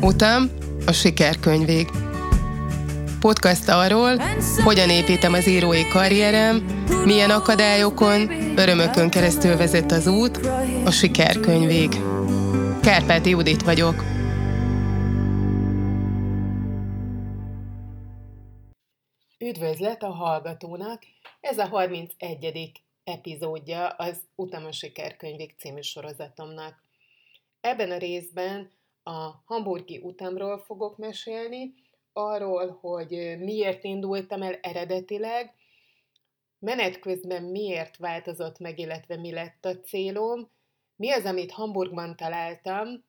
Utam a sikerkönyvég. Podcast arról, hogyan építem az írói karrierem, milyen akadályokon, örömökön keresztül vezet az út, a sikerkönyvég. Kárpáti Judit vagyok. Üdvözlet a hallgatónak! Ez a 31. epizódja az Utam a című sorozatomnak. Ebben a részben a hamburgi utamról fogok mesélni, arról, hogy miért indultam el eredetileg, menet közben miért változott meg, illetve mi lett a célom, mi az, amit Hamburgban találtam,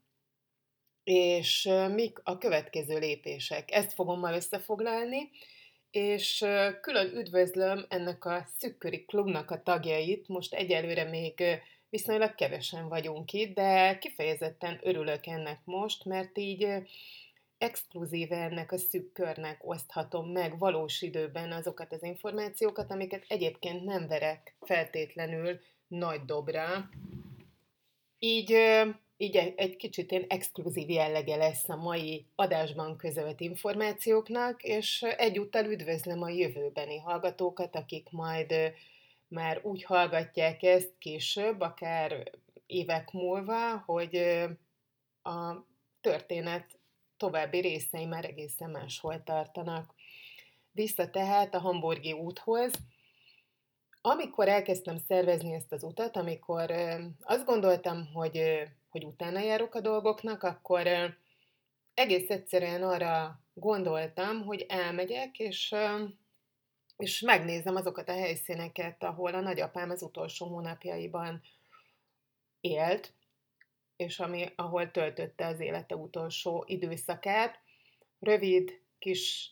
és mik a következő lépések. Ezt fogom ma összefoglalni, és külön üdvözlöm ennek a szükköri klubnak a tagjait. Most egyelőre még viszonylag kevesen vagyunk itt, de kifejezetten örülök ennek most, mert így exkluzíve ennek a szűk körnek oszthatom meg valós időben azokat az információkat, amiket egyébként nem verek feltétlenül nagy dobra. Így így egy kicsit én exkluzív jellege lesz a mai adásban közölt információknak, és egyúttal üdvözlöm a jövőbeni hallgatókat, akik majd már úgy hallgatják ezt később, akár évek múlva, hogy a történet további részei már egészen máshol tartanak. Vissza tehát a hamburgi úthoz, amikor elkezdtem szervezni ezt az utat, amikor azt gondoltam, hogy hogy utána járok a dolgoknak, akkor egész egyszerűen arra gondoltam, hogy elmegyek, és, és megnézem azokat a helyszíneket, ahol a nagyapám az utolsó hónapjaiban élt, és ami, ahol töltötte az élete utolsó időszakát. Rövid kis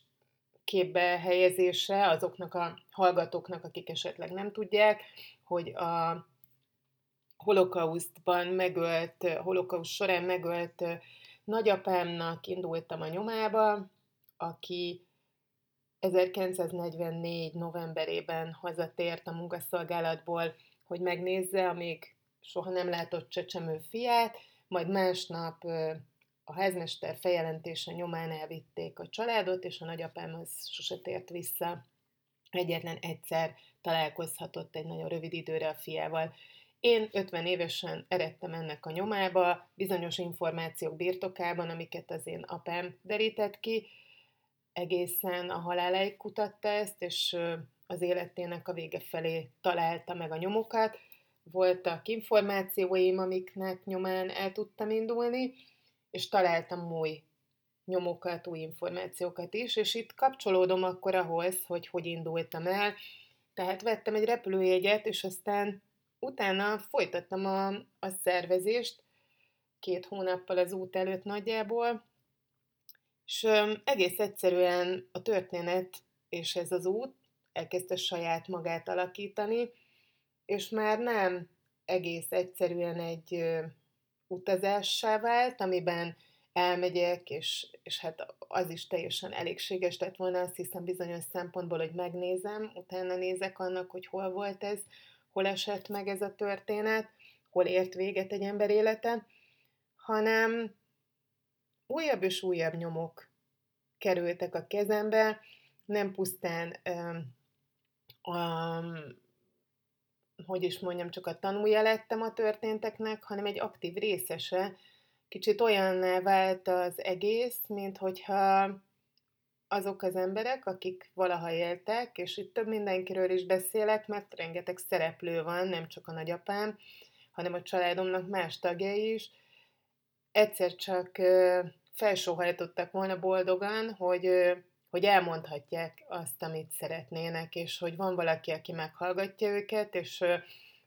képbe helyezése azoknak a hallgatóknak, akik esetleg nem tudják, hogy a holokausztban megölt, holokauszt során megölt nagyapámnak indultam a nyomába, aki 1944. novemberében hazatért a munkaszolgálatból, hogy megnézze, amíg soha nem látott csecsemő fiát, majd másnap a házmester feljelentése nyomán elvitték a családot, és a nagyapám az sose tért vissza. Egyetlen egyszer találkozhatott egy nagyon rövid időre a fiával. Én 50 évesen eredtem ennek a nyomába, bizonyos információk birtokában, amiket az én apám derített ki, egészen a haláláig kutatta ezt, és az életének a vége felé találta meg a nyomokat. Voltak információim, amiknek nyomán el tudtam indulni, és találtam új nyomokat, új információkat is, és itt kapcsolódom akkor ahhoz, hogy hogy indultam el. Tehát vettem egy repülőjegyet, és aztán utána folytattam a, a szervezést, két hónappal az út előtt nagyjából, és egész egyszerűen a történet és ez az út elkezdte saját magát alakítani, és már nem egész egyszerűen egy utazássá vált, amiben elmegyek, és, és hát az is teljesen elégséges lett volna, azt hiszem bizonyos szempontból, hogy megnézem, utána nézek annak, hogy hol volt ez, hol esett meg ez a történet, hol ért véget egy ember élete, hanem újabb és újabb nyomok kerültek a kezembe, nem pusztán um, um, hogy is mondjam, csak a tanúja lettem a történteknek, hanem egy aktív részese. Kicsit olyanná vált az egész, mint hogyha azok az emberek, akik valaha éltek, és itt több mindenkiről is beszélek, mert rengeteg szereplő van, nem csak a nagyapám, hanem a családomnak más tagjai is, egyszer csak felsóhajtottak volna boldogan, hogy, hogy elmondhatják azt, amit szeretnének, és hogy van valaki, aki meghallgatja őket, és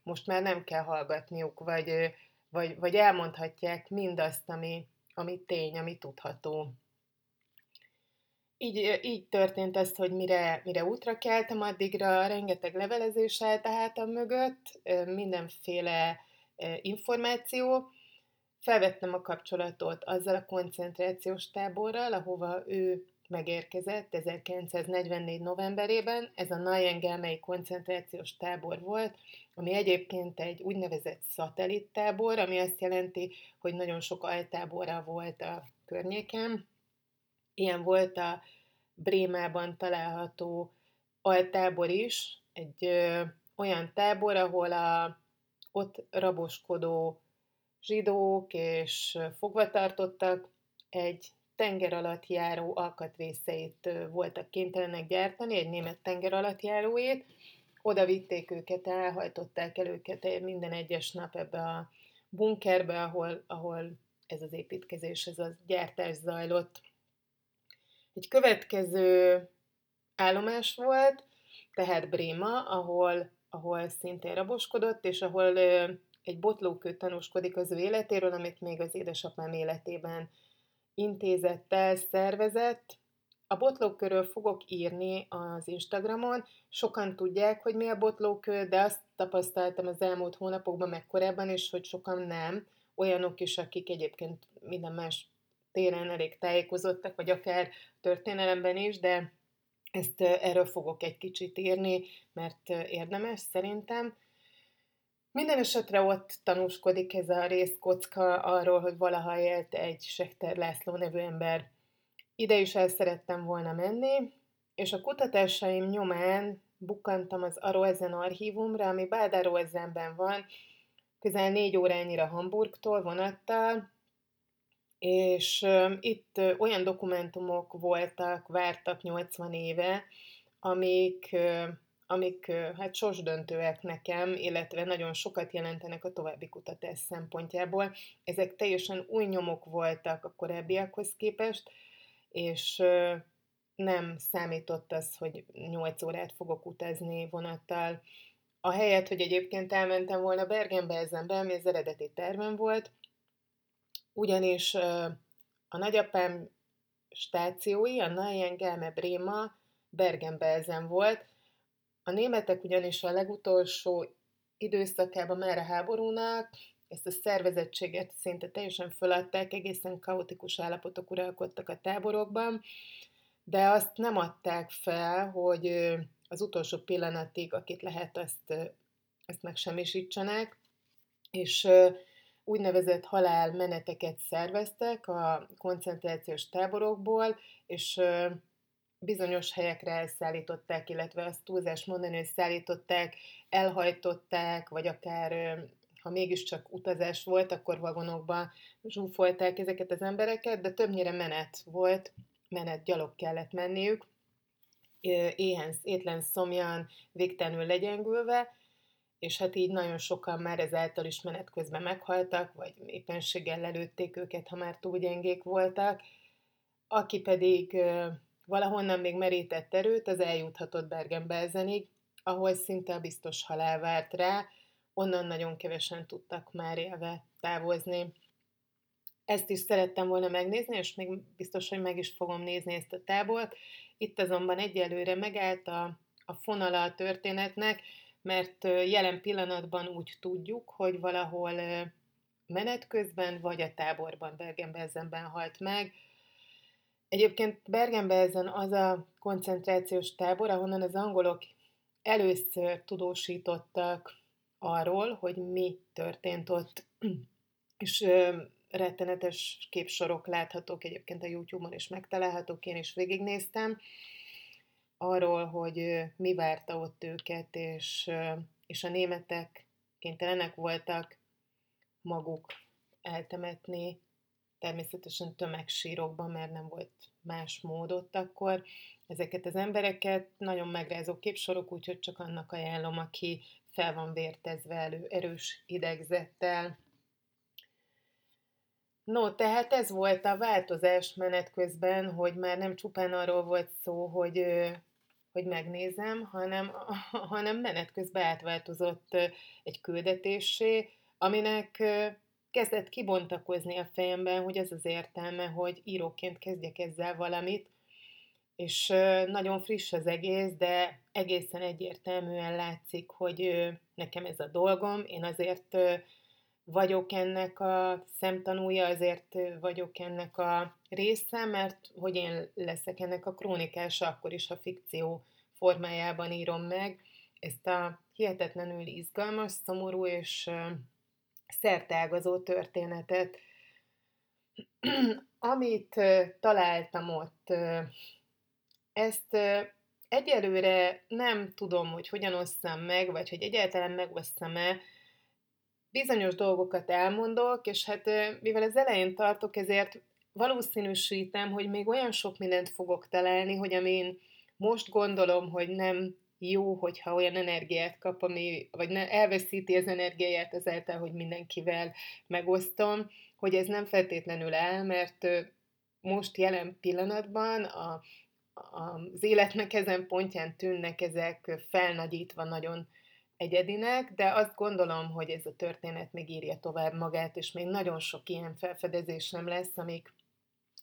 most már nem kell hallgatniuk, vagy, vagy, vagy elmondhatják mindazt, ami, ami tény, ami tudható így, így történt ez, hogy mire, mire útra keltem, addigra rengeteg levelezés állt a mögött, mindenféle információ. Felvettem a kapcsolatot azzal a koncentrációs táborral, ahova ő megérkezett 1944. novemberében. Ez a Nayengelmei koncentrációs tábor volt, ami egyébként egy úgynevezett szatellittábor, ami azt jelenti, hogy nagyon sok altábora volt a környéken. Ilyen volt a Brémában található altábor is, egy ö, olyan tábor, ahol a ott raboskodó zsidók és fogvatartottak egy tenger alatt járó alkatrészeit voltak kénytelenek gyártani, egy német tenger alatt járóét. Oda vitték őket, elhajtották el őket minden egyes nap ebbe a bunkerbe, ahol, ahol ez az építkezés, ez a gyártás zajlott. Egy következő állomás volt, tehát Bréma, ahol, ahol szintén raboskodott, és ahol egy botlókő tanúskodik az ő életéről, amit még az édesapám életében intézettel szervezett. A botlókörről fogok írni az Instagramon. Sokan tudják, hogy mi a botlókő, de azt tapasztaltam az elmúlt hónapokban, meg korábban is, hogy sokan nem. Olyanok is, akik egyébként minden más téren elég tájékozottak, vagy akár történelemben is, de ezt erről fogok egy kicsit írni, mert érdemes szerintem. Minden esetre ott tanúskodik ez a részkocka arról, hogy valaha élt egy Sekter László nevű ember. Ide is el szerettem volna menni, és a kutatásaim nyomán bukkantam az Aroezen archívumra, ami Bádároezenben van, közel négy órányira Hamburgtól vonattal, és itt olyan dokumentumok voltak, vártak 80 éve, amik amik hát sorsdöntőek nekem, illetve nagyon sokat jelentenek a további kutatás szempontjából. Ezek teljesen új nyomok voltak a korábbiakhoz képest, és nem számított az, hogy 8 órát fogok utazni vonattal. A helyet, hogy egyébként elmentem volna Bergen-Belsenbe, ami az eredeti tervem volt, ugyanis a nagyapám stációi, a Nayengelme Bréma Bergen-Belsen volt, a németek ugyanis a legutolsó időszakában már a háborúnak ezt a szervezettséget szinte teljesen föladták, egészen kaotikus állapotok uralkodtak a táborokban, de azt nem adták fel, hogy az utolsó pillanatig, akit lehet, azt, ezt megsemmisítsenek, és úgynevezett halálmeneteket szerveztek a koncentrációs táborokból, és bizonyos helyekre elszállították, illetve azt túlzás mondani, hogy szállították, elhajtották, vagy akár ha mégiscsak utazás volt, akkor vagonokba zsúfolták ezeket az embereket, de többnyire menet volt, menet gyalog kellett menniük, éhen, étlen szomjan, végtelenül legyengülve, és hát így nagyon sokan már ezáltal is menet közben meghaltak, vagy éppenséggel lelőtték őket, ha már túl gyengék voltak. Aki pedig Valahonnan még merített erőt, az eljuthatott Bergen-Belsenig, ahol szinte a biztos halál várt rá, onnan nagyon kevesen tudtak már élve távozni. Ezt is szerettem volna megnézni, és még biztos, hogy meg is fogom nézni ezt a tábort. Itt azonban egyelőre megállt a, a fonala a történetnek, mert jelen pillanatban úgy tudjuk, hogy valahol menet közben vagy a táborban, Bergen-Belsenben halt meg, Egyébként Bergen-Belsen az a koncentrációs tábor, ahonnan az angolok először tudósítottak arról, hogy mi történt ott, és rettenetes képsorok láthatók, egyébként a YouTube-on is megtalálhatók, én is végignéztem, arról, hogy mi várta ott őket, és, és a németek kénytelenek voltak maguk eltemetni természetesen tömegsírokban, mert nem volt más mód ott akkor. Ezeket az embereket nagyon megrázó képsorok, úgyhogy csak annak ajánlom, aki fel van vértezve elő, erős idegzettel. No, tehát ez volt a változás menet közben, hogy már nem csupán arról volt szó, hogy, hogy megnézem, hanem, hanem menet közben átváltozott egy küldetésé, aminek kezdett kibontakozni a fejemben, hogy ez az értelme, hogy íróként kezdjek ezzel valamit, és nagyon friss az egész, de egészen egyértelműen látszik, hogy nekem ez a dolgom, én azért vagyok ennek a szemtanúja, azért vagyok ennek a része, mert hogy én leszek ennek a krónikása, akkor is, ha fikció formájában írom meg ezt a hihetetlenül izgalmas, szomorú és szerteágazó történetet. Amit találtam ott, ezt egyelőre nem tudom, hogy hogyan osszam meg, vagy hogy egyáltalán megosszam-e, bizonyos dolgokat elmondok, és hát mivel az elején tartok, ezért valószínűsítem, hogy még olyan sok mindent fogok találni, hogy amin most gondolom, hogy nem jó, hogyha olyan energiát kap, ami, vagy ne, elveszíti az energiáját ezáltal, hogy mindenkivel megosztom, hogy ez nem feltétlenül el, mert most jelen pillanatban a, a, az életnek ezen pontján tűnnek ezek felnagyítva nagyon egyedinek, de azt gondolom, hogy ez a történet még írja tovább magát, és még nagyon sok ilyen felfedezés nem lesz, amik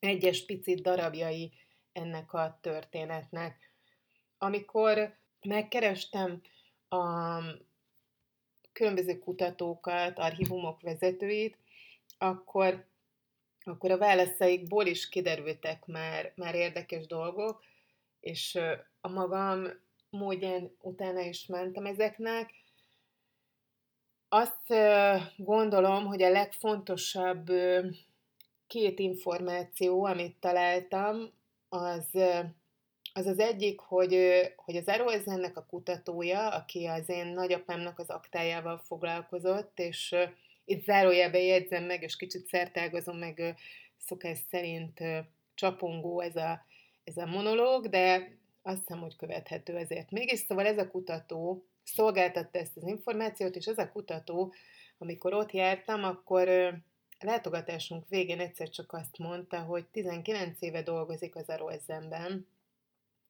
egyes picit darabjai ennek a történetnek. Amikor megkerestem a különböző kutatókat, archívumok vezetőit, akkor, akkor a válaszaikból is kiderültek már, már érdekes dolgok, és a magam módján utána is mentem ezeknek. Azt gondolom, hogy a legfontosabb két információ, amit találtam, az az az egyik, hogy, hogy az Erozennek a kutatója, aki az én nagyapámnak az aktájával foglalkozott, és itt zárójelbe jegyzem meg, és kicsit szertágozom meg szokás szerint csapongó ez a, ez a monológ, de azt hiszem, hogy követhető ezért mégis. Szóval ez a kutató szolgáltatta ezt az információt, és ez a kutató, amikor ott jártam, akkor látogatásunk végén egyszer csak azt mondta, hogy 19 éve dolgozik az Arolzenben,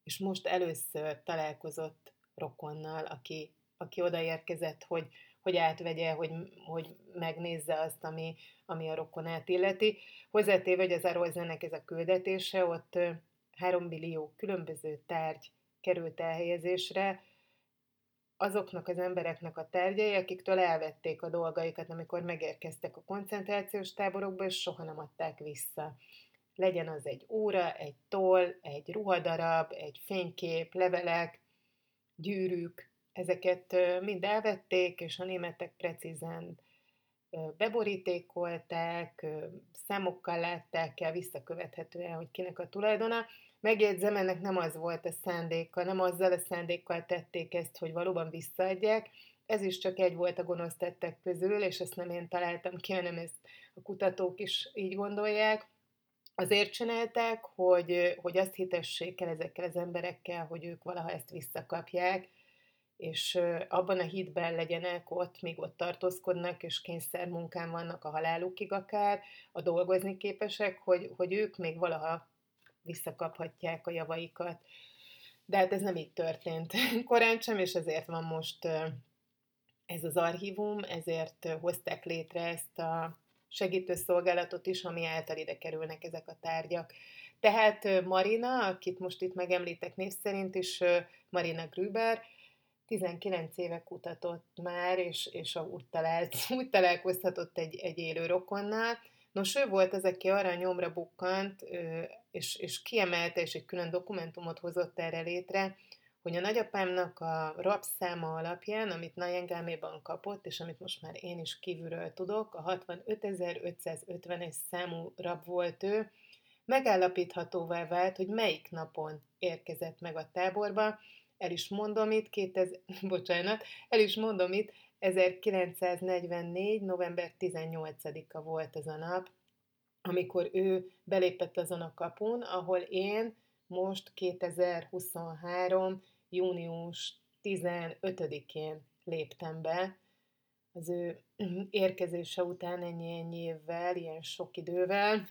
és most először találkozott rokonnal, aki, aki odaérkezett, hogy, hogy átvegye, hogy, hogy megnézze azt, ami, ami a rokonát illeti. Hozzátéve, hogy az Arolzennek ez a küldetése, ott 3 millió különböző tárgy került elhelyezésre, azoknak az embereknek a tárgyai, akiktől elvették a dolgaikat, amikor megérkeztek a koncentrációs táborokba, és soha nem adták vissza. Legyen az egy óra, egy toll, egy ruhadarab, egy fénykép, levelek, gyűrűk, ezeket mind elvették, és a németek precízen beborítékolták, számokkal látták el visszakövethetően, hogy kinek a tulajdona. Megjegyzem, ennek nem az volt a szándéka, nem azzal a szándékkal tették ezt, hogy valóban visszaadják, ez is csak egy volt a gonosz tettek közül, és ezt nem én találtam ki, hanem ezt a kutatók is így gondolják. Azért csinálták, hogy, hogy azt hitessék el ezekkel az emberekkel, hogy ők valaha ezt visszakapják, és abban a hitben legyenek ott, míg ott tartózkodnak, és kényszermunkán vannak a halálukig akár, a dolgozni képesek, hogy, hogy ők még valaha visszakaphatják a javaikat. De hát ez nem így történt korán sem, és ezért van most ez az archívum, ezért hozták létre ezt a segítőszolgálatot is, ami által ide kerülnek ezek a tárgyak. Tehát Marina, akit most itt megemlítek név szerint is, Marina Grüber, 19 éve kutatott már, és, és úgy, talált, úgy találkozhatott egy, egy élő rokonnal. Nos, ő volt az, aki arra nyomra bukkant, és, és kiemelte, és egy külön dokumentumot hozott erre létre, hogy a nagyapámnak a rabszáma alapján, amit Najengáméban kapott, és amit most már én is kívülről tudok, a 65.551 számú rab volt ő, megállapíthatóvá vált, hogy melyik napon érkezett meg a táborba, el is mondom itt, 2000, bocsánat, el is mondom itt, 1944. november 18-a volt az a nap, amikor ő belépett azon a kapun, ahol én most 2023. június 15-én léptem be, az ő érkezése után ennyi-ennyi évvel, ilyen sok idővel,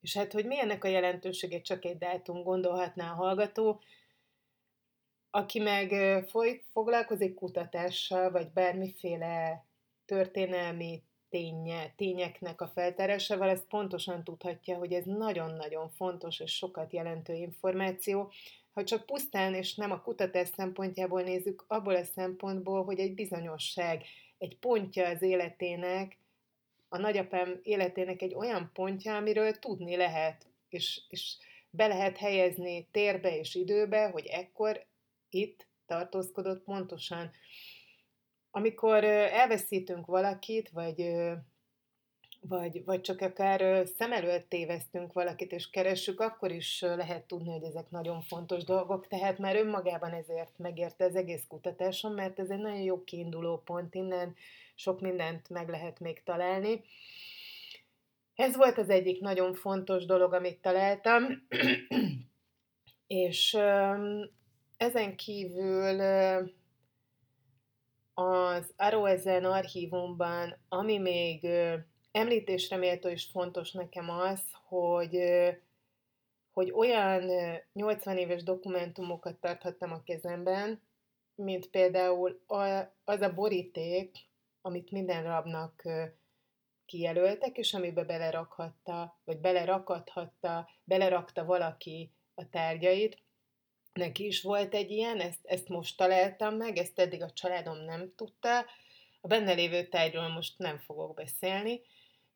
és hát, hogy milyennek a jelentősége, csak egy dátum gondolhatná a hallgató, aki meg foglalkozik kutatással, vagy bármiféle történelmi ténye, tényeknek a feltárásával, ezt pontosan tudhatja, hogy ez nagyon-nagyon fontos és sokat jelentő információ. Ha csak pusztán és nem a kutatás szempontjából nézzük, abból a szempontból, hogy egy bizonyosság, egy pontja az életének a nagyapám életének egy olyan pontja, amiről tudni lehet, és, és be lehet helyezni térbe és időbe, hogy ekkor itt tartózkodott pontosan. Amikor elveszítünk valakit, vagy vagy, vagy csak akár szem előtt tévesztünk valakit, és keressük, akkor is lehet tudni, hogy ezek nagyon fontos dolgok, tehát már önmagában ezért megérte az egész kutatásom, mert ez egy nagyon jó kiinduló pont, innen sok mindent meg lehet még találni. Ez volt az egyik nagyon fontos dolog, amit találtam, és ezen kívül az Aroezen archívumban, ami még említésre méltó és fontos nekem az, hogy, hogy olyan 80 éves dokumentumokat tarthattam a kezemben, mint például az a boríték, amit minden rabnak kijelöltek, és amiben belerakhatta, vagy belerakadhatta, belerakta valaki a tárgyait. Neki is volt egy ilyen, ezt, ezt most találtam meg, ezt eddig a családom nem tudta. A benne lévő tárgyról most nem fogok beszélni,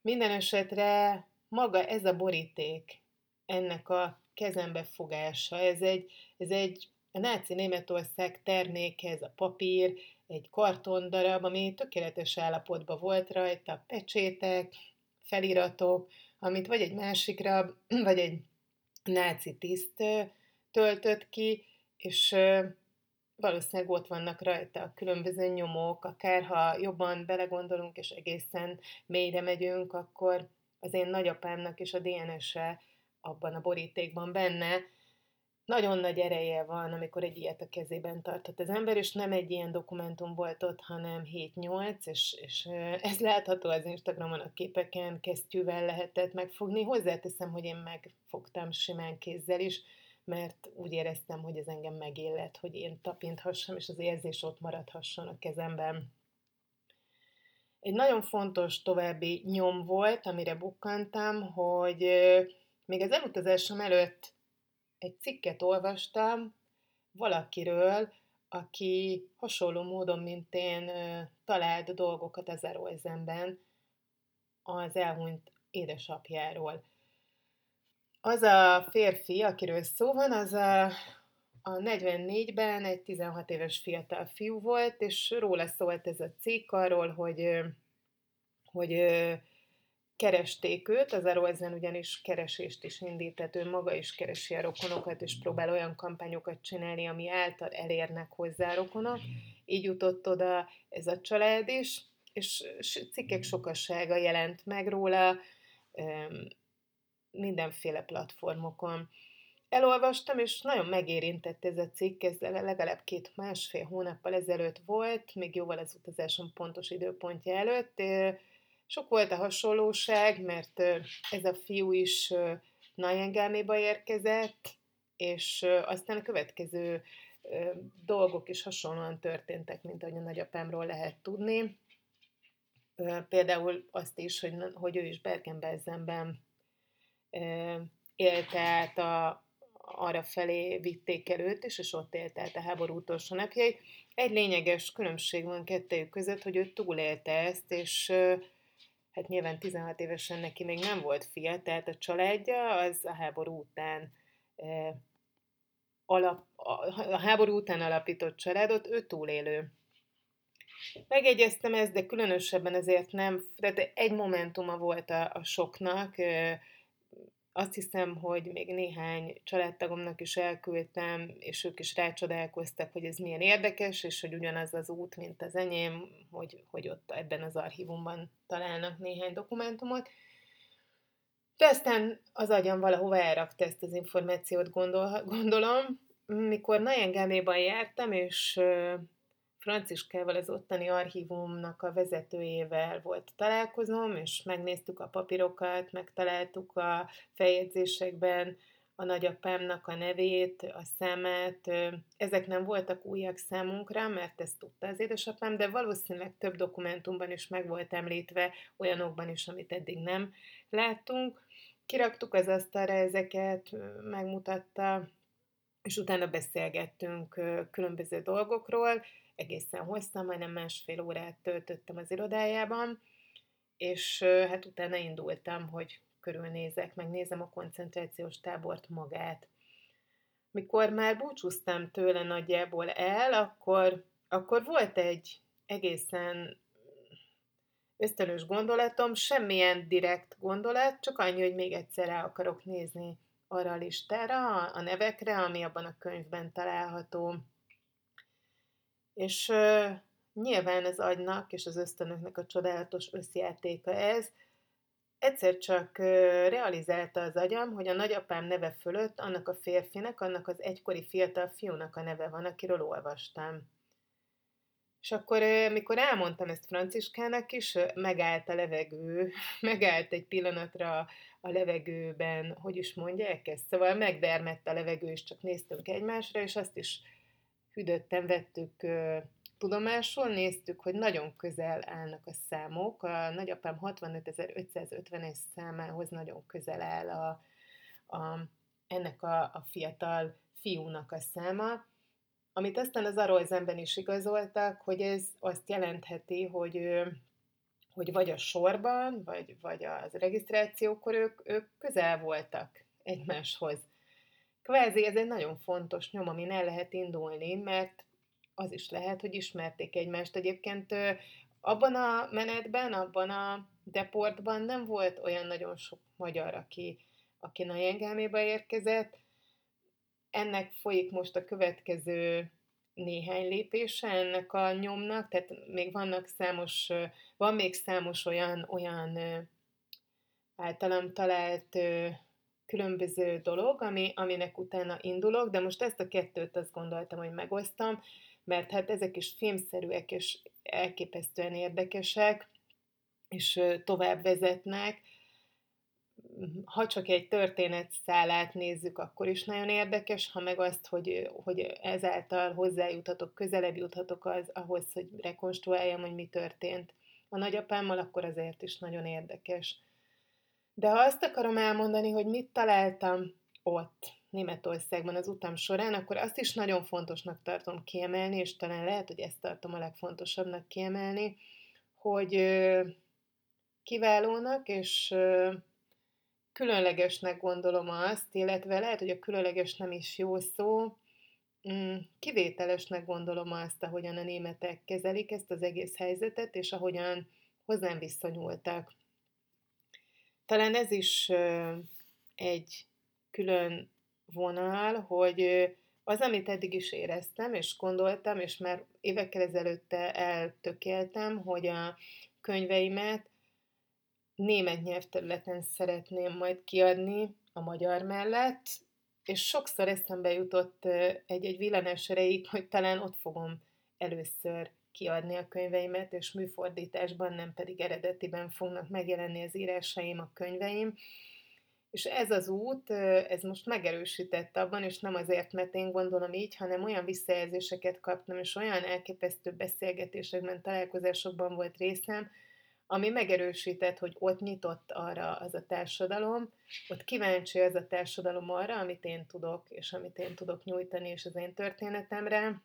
minden esetre maga ez a boríték, ennek a kezembe fogása, ez egy, ez egy a náci Németország terméke, ez a papír, egy kartondarab, ami tökéletes állapotban volt rajta, pecsétek, feliratok, amit vagy egy másikra, vagy egy náci tiszt töltött ki, és valószínűleg ott vannak rajta a különböző nyomok, akár ha jobban belegondolunk és egészen mélyre megyünk, akkor az én nagyapámnak is a DNS-e abban a borítékban benne, nagyon nagy ereje van, amikor egy ilyet a kezében tartott az ember, és nem egy ilyen dokumentum volt ott, hanem 7-8, és, és ez látható az Instagramon a képeken, kesztyűvel lehetett megfogni. Hozzáteszem, hogy én megfogtam simán kézzel is, mert úgy éreztem, hogy ez engem megillet, hogy én tapinthassam, és az érzés ott maradhasson a kezemben. Egy nagyon fontos további nyom volt, amire bukkantam, hogy még az elutazásom előtt egy cikket olvastam valakiről, aki hasonló módon, mint én, talált dolgokat az Eroizenben az elhunyt édesapjáról. Az a férfi, akiről szó van, az a, a 44-ben egy 16 éves fiatal fiú volt, és róla szólt ez a cikk arról, hogy, hogy keresték őt, az Aroezen ugyanis keresést is indított, ő maga is keresi a rokonokat, és próbál olyan kampányokat csinálni, ami által elérnek hozzá a rokonok. Így jutott oda ez a család is, és cikkek sokassága jelent meg róla, mindenféle platformokon. Elolvastam, és nagyon megérintett ez a cikk, ez legalább két másfél hónappal ezelőtt volt, még jóval az utazásom pontos időpontja előtt. Sok volt a hasonlóság, mert ez a fiú is Najengáméba érkezett, és aztán a következő dolgok is hasonlóan történtek, mint ahogy a nagyapámról lehet tudni. Például azt is, hogy, hogy ő is Bergen-Belsenben élte át a, arra felé vitték el őt is, és ott élte át a háború utolsó napjait. Egy lényeges különbség van kettőjük között, hogy ő túlélte ezt, és hát nyilván 16 évesen neki még nem volt fia, tehát a családja az a háború után alap, a háború után alapított családot, ő túlélő. Megegyeztem ezt, de különösebben ezért nem, tehát egy momentuma volt a, a soknak, azt hiszem, hogy még néhány családtagomnak is elküldtem, és ők is rácsodálkoztak, hogy ez milyen érdekes, és hogy ugyanaz az út, mint az enyém, hogy, hogy ott ebben az archívumban találnak néhány dokumentumot. De aztán az agyam valahova elrakta ezt az információt, gondol, gondolom. Mikor Najengáméban jártam, és Franciskával, az ottani archívumnak a vezetőjével volt találkozom, és megnéztük a papírokat, megtaláltuk a feljegyzésekben a nagyapámnak a nevét, a számát. Ezek nem voltak újak számunkra, mert ezt tudta az édesapám, de valószínűleg több dokumentumban is meg volt említve, olyanokban is, amit eddig nem láttunk. Kiraktuk az asztalra ezeket, megmutatta, és utána beszélgettünk különböző dolgokról, egészen hosszan, majdnem másfél órát töltöttem az irodájában, és hát utána indultam, hogy körülnézek, megnézem a koncentrációs tábort magát. Mikor már búcsúztam tőle nagyjából el, akkor, akkor volt egy egészen ösztönös gondolatom, semmilyen direkt gondolat, csak annyi, hogy még egyszer el akarok nézni arra a listára, a nevekre, ami abban a könyvben található. És uh, nyilván az agynak és az ösztönöknek a csodálatos összjátéka ez, Egyszer csak realizálta az agyam, hogy a nagyapám neve fölött annak a férfinek, annak az egykori fiatal fiúnak a neve van, akiről olvastam. És akkor, mikor elmondtam ezt Franciskának is, megállt a levegő, megállt egy pillanatra a levegőben, hogy is mondják ezt, szóval megdermett a levegő, és csak néztünk egymásra, és azt is hűdötten vettük tudomásul, néztük, hogy nagyon közel állnak a számok. A nagyapám 65.550-es számához nagyon közel áll a, a, ennek a, a fiatal fiúnak a száma, amit aztán az Arolzenben is igazoltak, hogy ez azt jelentheti, hogy hogy vagy a sorban, vagy, vagy az regisztrációkor ők, ők közel voltak egymáshoz. Kvázi ez egy nagyon fontos nyom, amin el lehet indulni, mert az is lehet, hogy ismerték egymást. Egyébként abban a menetben, abban a deportban nem volt olyan nagyon sok magyar, aki, aki Najengelmébe érkezett, ennek folyik most a következő néhány lépése ennek a nyomnak, tehát még vannak számos, van még számos olyan, olyan általam talált különböző dolog, ami, aminek utána indulok, de most ezt a kettőt azt gondoltam, hogy megosztam, mert hát ezek is filmszerűek és elképesztően érdekesek, és tovább vezetnek, ha csak egy történetszálát nézzük, akkor is nagyon érdekes, ha meg azt, hogy, hogy ezáltal hozzájuthatok, közelebb juthatok az, ahhoz, hogy rekonstruáljam, hogy mi történt a nagyapámmal, akkor azért is nagyon érdekes. De ha azt akarom elmondani, hogy mit találtam ott, Németországban az utam során, akkor azt is nagyon fontosnak tartom kiemelni, és talán lehet, hogy ezt tartom a legfontosabbnak kiemelni, hogy kiválónak és különlegesnek gondolom azt, illetve lehet, hogy a különleges nem is jó szó, mm, kivételesnek gondolom azt, ahogyan a németek kezelik ezt az egész helyzetet, és ahogyan hozzám viszonyultak. Talán ez is egy külön vonal, hogy az, amit eddig is éreztem, és gondoltam, és már évekkel ezelőtte eltökéltem, hogy a könyveimet német nyelvterületen szeretném majd kiadni a magyar mellett, és sokszor eszembe jutott egy-egy villanás erejéig, hogy talán ott fogom először kiadni a könyveimet, és műfordításban, nem pedig eredetiben fognak megjelenni az írásaim, a könyveim. És ez az út, ez most megerősített abban, és nem azért, mert én gondolom így, hanem olyan visszajelzéseket kaptam, és olyan elképesztő beszélgetésekben, találkozásokban volt részem, ami megerősített, hogy ott nyitott arra az a társadalom, ott kíváncsi az a társadalom arra, amit én tudok, és amit én tudok nyújtani, és az én történetemre.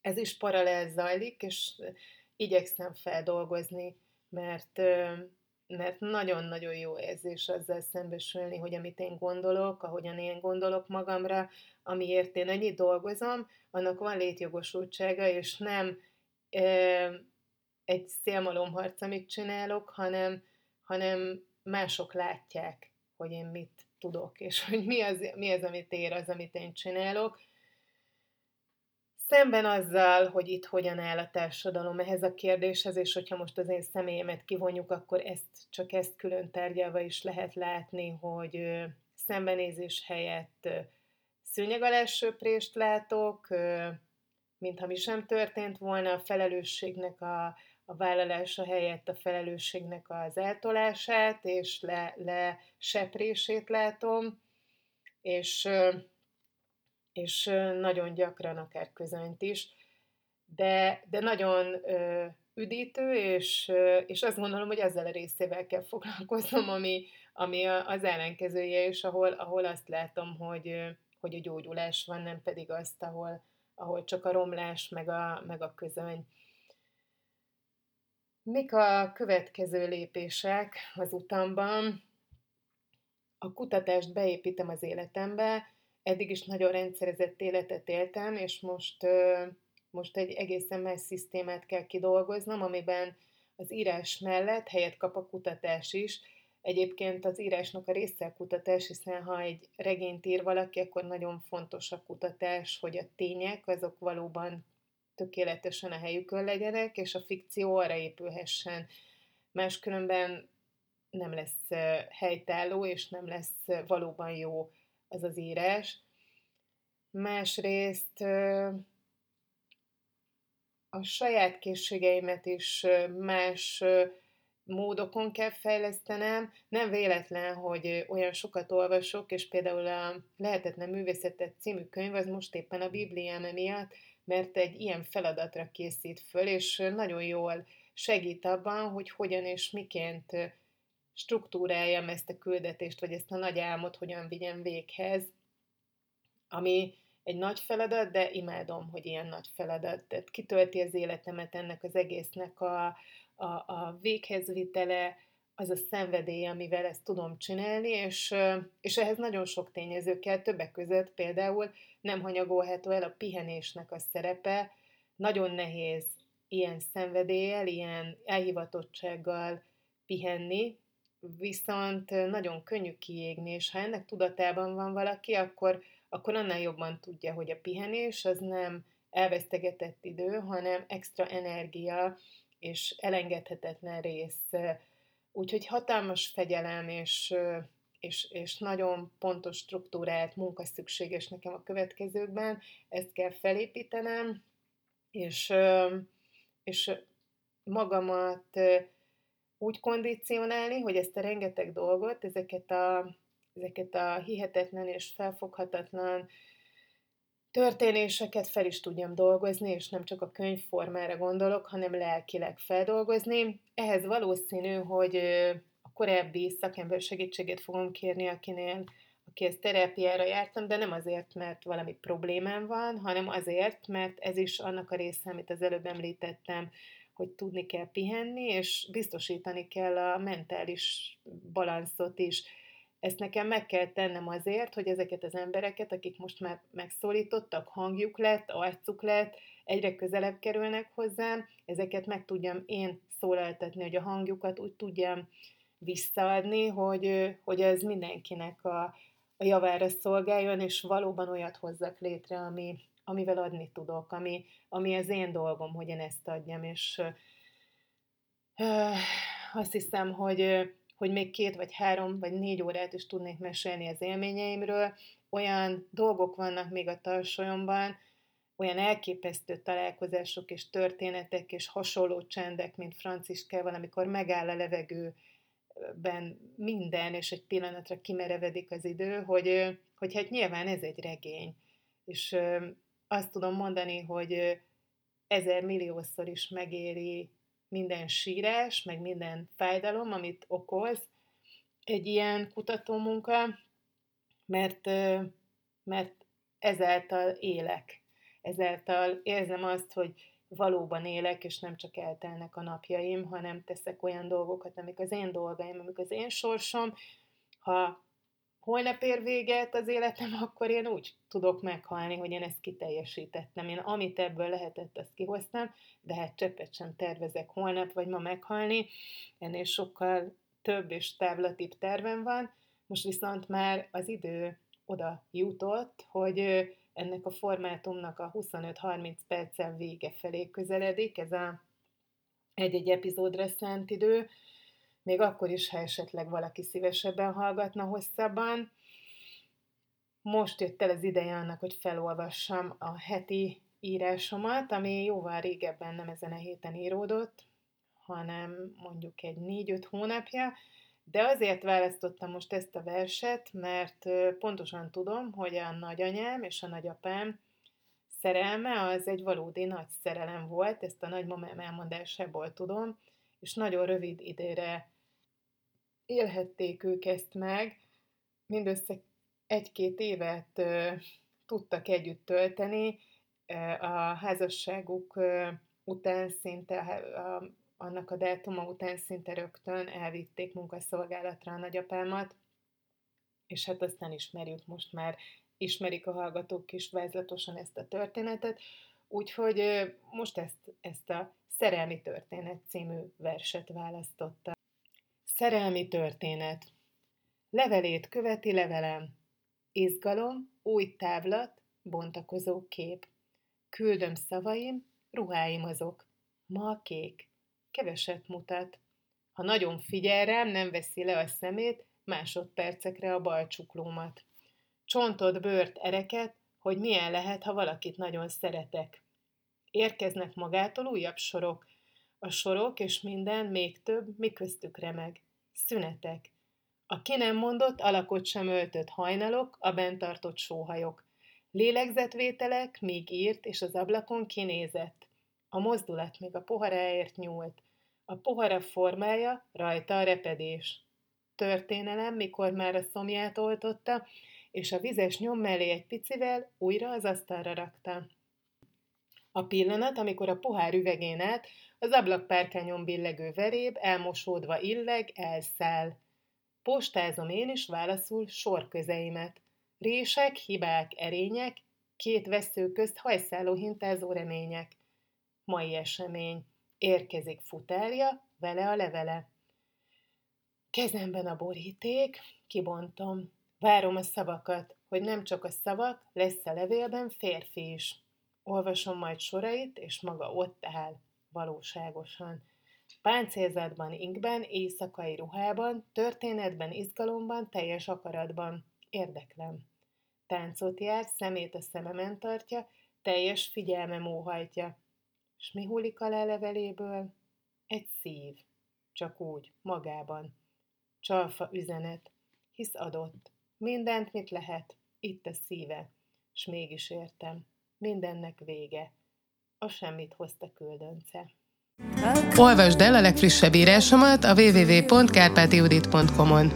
Ez is paralel zajlik, és igyekszem feldolgozni, mert mert nagyon-nagyon jó érzés azzal szembesülni, hogy amit én gondolok, ahogyan én gondolok magamra, amiért én ennyit dolgozom, annak van létjogosultsága, és nem egy szélmalomharc, amit csinálok, hanem, hanem mások látják, hogy én mit tudok, és hogy mi az, mi az, amit ér az, amit én csinálok. Szemben azzal, hogy itt hogyan áll a társadalom ehhez a kérdéshez, és hogyha most az én személyemet kivonjuk, akkor ezt csak ezt külön tárgyalva is lehet látni, hogy szembenézés helyett szőnyeg alá söprést látok, mintha mi sem történt volna, a felelősségnek a, a vállalása helyett a felelősségnek az eltolását és le, le seprését látom, és, és nagyon gyakran akár közönt is, de, de nagyon üdítő, és, és azt gondolom, hogy ezzel a részével kell foglalkoznom, ami, ami az ellenkezője, és ahol, ahol azt látom, hogy, hogy a gyógyulás van, nem pedig azt, ahol, ahol csak a romlás, meg a, meg a közöny. Mik a következő lépések az utamban? A kutatást beépítem az életembe, eddig is nagyon rendszerezett életet éltem, és most, most egy egészen más szisztémát kell kidolgoznom, amiben az írás mellett helyet kap a kutatás is. Egyébként az írásnak a része a kutatás, hiszen ha egy regényt ír valaki, akkor nagyon fontos a kutatás, hogy a tények azok valóban tökéletesen a helyükön legyenek, és a fikció arra épülhessen. Máskülönben nem lesz helytálló, és nem lesz valóban jó az az írás. Másrészt a saját készségeimet is más módokon kell fejlesztenem. Nem véletlen, hogy olyan sokat olvasok, és például a Lehetetlen Művészetet című könyv az most éppen a Bibliám miatt, mert egy ilyen feladatra készít föl, és nagyon jól segít abban, hogy hogyan és miként struktúráljam ezt a küldetést, vagy ezt a nagy álmot hogyan vigyem véghez, ami egy nagy feladat, de imádom, hogy ilyen nagy feladat. Tehát kitölti az életemet ennek az egésznek a, a, a véghezvitele, az a szenvedély, amivel ezt tudom csinálni, és, és ehhez nagyon sok tényező kell, többek között például nem hanyagolható el a pihenésnek a szerepe, nagyon nehéz ilyen szenvedéllyel, ilyen elhivatottsággal pihenni, viszont nagyon könnyű kiégni, és ha ennek tudatában van valaki, akkor, akkor annál jobban tudja, hogy a pihenés az nem elvesztegetett idő, hanem extra energia és elengedhetetlen rész. Úgyhogy hatalmas fegyelem és, és, és nagyon pontos struktúrált munka szükséges nekem a következőkben, ezt kell felépítenem, és, és magamat úgy kondicionálni, hogy ezt a rengeteg dolgot, ezeket a, ezeket a hihetetlen és felfoghatatlan történéseket fel is tudjam dolgozni, és nem csak a könyvformára gondolok, hanem lelkileg feldolgozni. Ehhez valószínű, hogy a korábbi szakember segítségét fogom kérni, akinél akihez terápiára jártam, de nem azért, mert valami problémám van, hanem azért, mert ez is annak a része, amit az előbb említettem, hogy tudni kell pihenni, és biztosítani kell a mentális balanszot is. Ezt nekem meg kell tennem azért, hogy ezeket az embereket, akik most már megszólítottak, hangjuk lett, arcuk lett, egyre közelebb kerülnek hozzám, ezeket meg tudjam én szólaltatni, hogy a hangjukat úgy tudjam visszaadni, hogy, hogy ez mindenkinek a, a javára szolgáljon, és valóban olyat hozzak létre, ami, amivel adni tudok, ami, ami az én dolgom, hogy én ezt adjam, és uh, azt hiszem, hogy, hogy még két vagy három vagy négy órát is tudnék mesélni az élményeimről. Olyan dolgok vannak még a tarsolyomban, olyan elképesztő találkozások és történetek és hasonló csendek, mint Franciskával, amikor megáll a levegőben minden, és egy pillanatra kimerevedik az idő, hogy, hogy hát nyilván ez egy regény. És azt tudom mondani, hogy ezer milliószor is megéri minden sírás, meg minden fájdalom, amit okoz egy ilyen kutatómunka, mert, mert ezáltal élek. Ezáltal érzem azt, hogy valóban élek, és nem csak eltelnek a napjaim, hanem teszek olyan dolgokat, amik az én dolgaim, amik az én sorsom. Ha holnap ér véget az életem, akkor én úgy tudok meghalni, hogy én ezt kiteljesítettem. Én amit ebből lehetett, azt kihoztam, de hát csöppet sem tervezek holnap vagy ma meghalni. Ennél sokkal több és távlatibb tervem van. Most viszont már az idő oda jutott, hogy ennek a formátumnak a 25-30 perccel vége felé közeledik, ez a egy-egy epizódra szánt idő, még akkor is, ha esetleg valaki szívesebben hallgatna hosszabban. Most jött el az ideje annak, hogy felolvassam a heti írásomat, ami jóval régebben nem ezen a héten íródott, hanem mondjuk egy négy-öt hónapja, de azért választottam most ezt a verset, mert pontosan tudom, hogy a nagyanyám és a nagyapám szerelme az egy valódi nagy szerelem volt, ezt a nagymamám elmondásából tudom, és nagyon rövid időre élhették ők ezt meg, mindössze egy-két évet ö, tudtak együtt tölteni, a házasságuk után szinte annak a dátuma után szinte rögtön elvitték munkaszolgálatra a nagyapámat, és hát aztán ismerjük most már, ismerik a hallgatók is vázlatosan ezt a történetet, úgyhogy most ezt, ezt a Szerelmi Történet című verset választotta. Szerelmi történet. Levelét követi levelem. Izgalom, új távlat, bontakozó kép. Küldöm szavaim, ruháim azok. Ma a kék. Keveset mutat. Ha nagyon figyel rám, nem veszi le a szemét, másodpercekre a bal csuklómat. Csontot, bőrt, ereket, hogy milyen lehet, ha valakit nagyon szeretek. Érkeznek magától újabb sorok. A sorok és minden, még több, miköztük remeg. Szünetek. A ki nem mondott, alakot sem öltött hajnalok, a bent tartott sóhajok. Lélegzetvételek, míg írt, és az ablakon kinézett. A mozdulat még a poharáért nyúlt. A pohara formája, rajta a repedés. Történelem, mikor már a szomját oltotta, és a vizes nyom mellé egy picivel újra az asztalra rakta. A pillanat, amikor a pohár üvegén át az ablakpárkányon billegő veréb elmosódva illeg, elszáll. Postázom én is válaszul sorközeimet. Rések, hibák, erények, két vesző közt hajszáló hintázó remények. Mai esemény. Érkezik futárja, vele a levele. Kezemben a boríték, kibontom. Várom a szavakat, hogy nem csak a szavak, lesz a levélben férfi is. Olvasom majd sorait, és maga ott áll, valóságosan. Páncélzatban, inkben, éjszakai ruhában, történetben, izgalomban, teljes akaratban. Érdeklem. Táncot jár, szemét a szememen tartja, teljes figyelme móhajtja. S mi hullik alá leveléből? Egy szív. Csak úgy, magában. Csalfa üzenet. Hisz adott. Mindent, mit lehet. Itt a szíve. S mégis értem. Mindennek vége. A semmit hozta küldönce. Olvasd el a legfrissebb írásomat a www.kárpátiudit.com-on.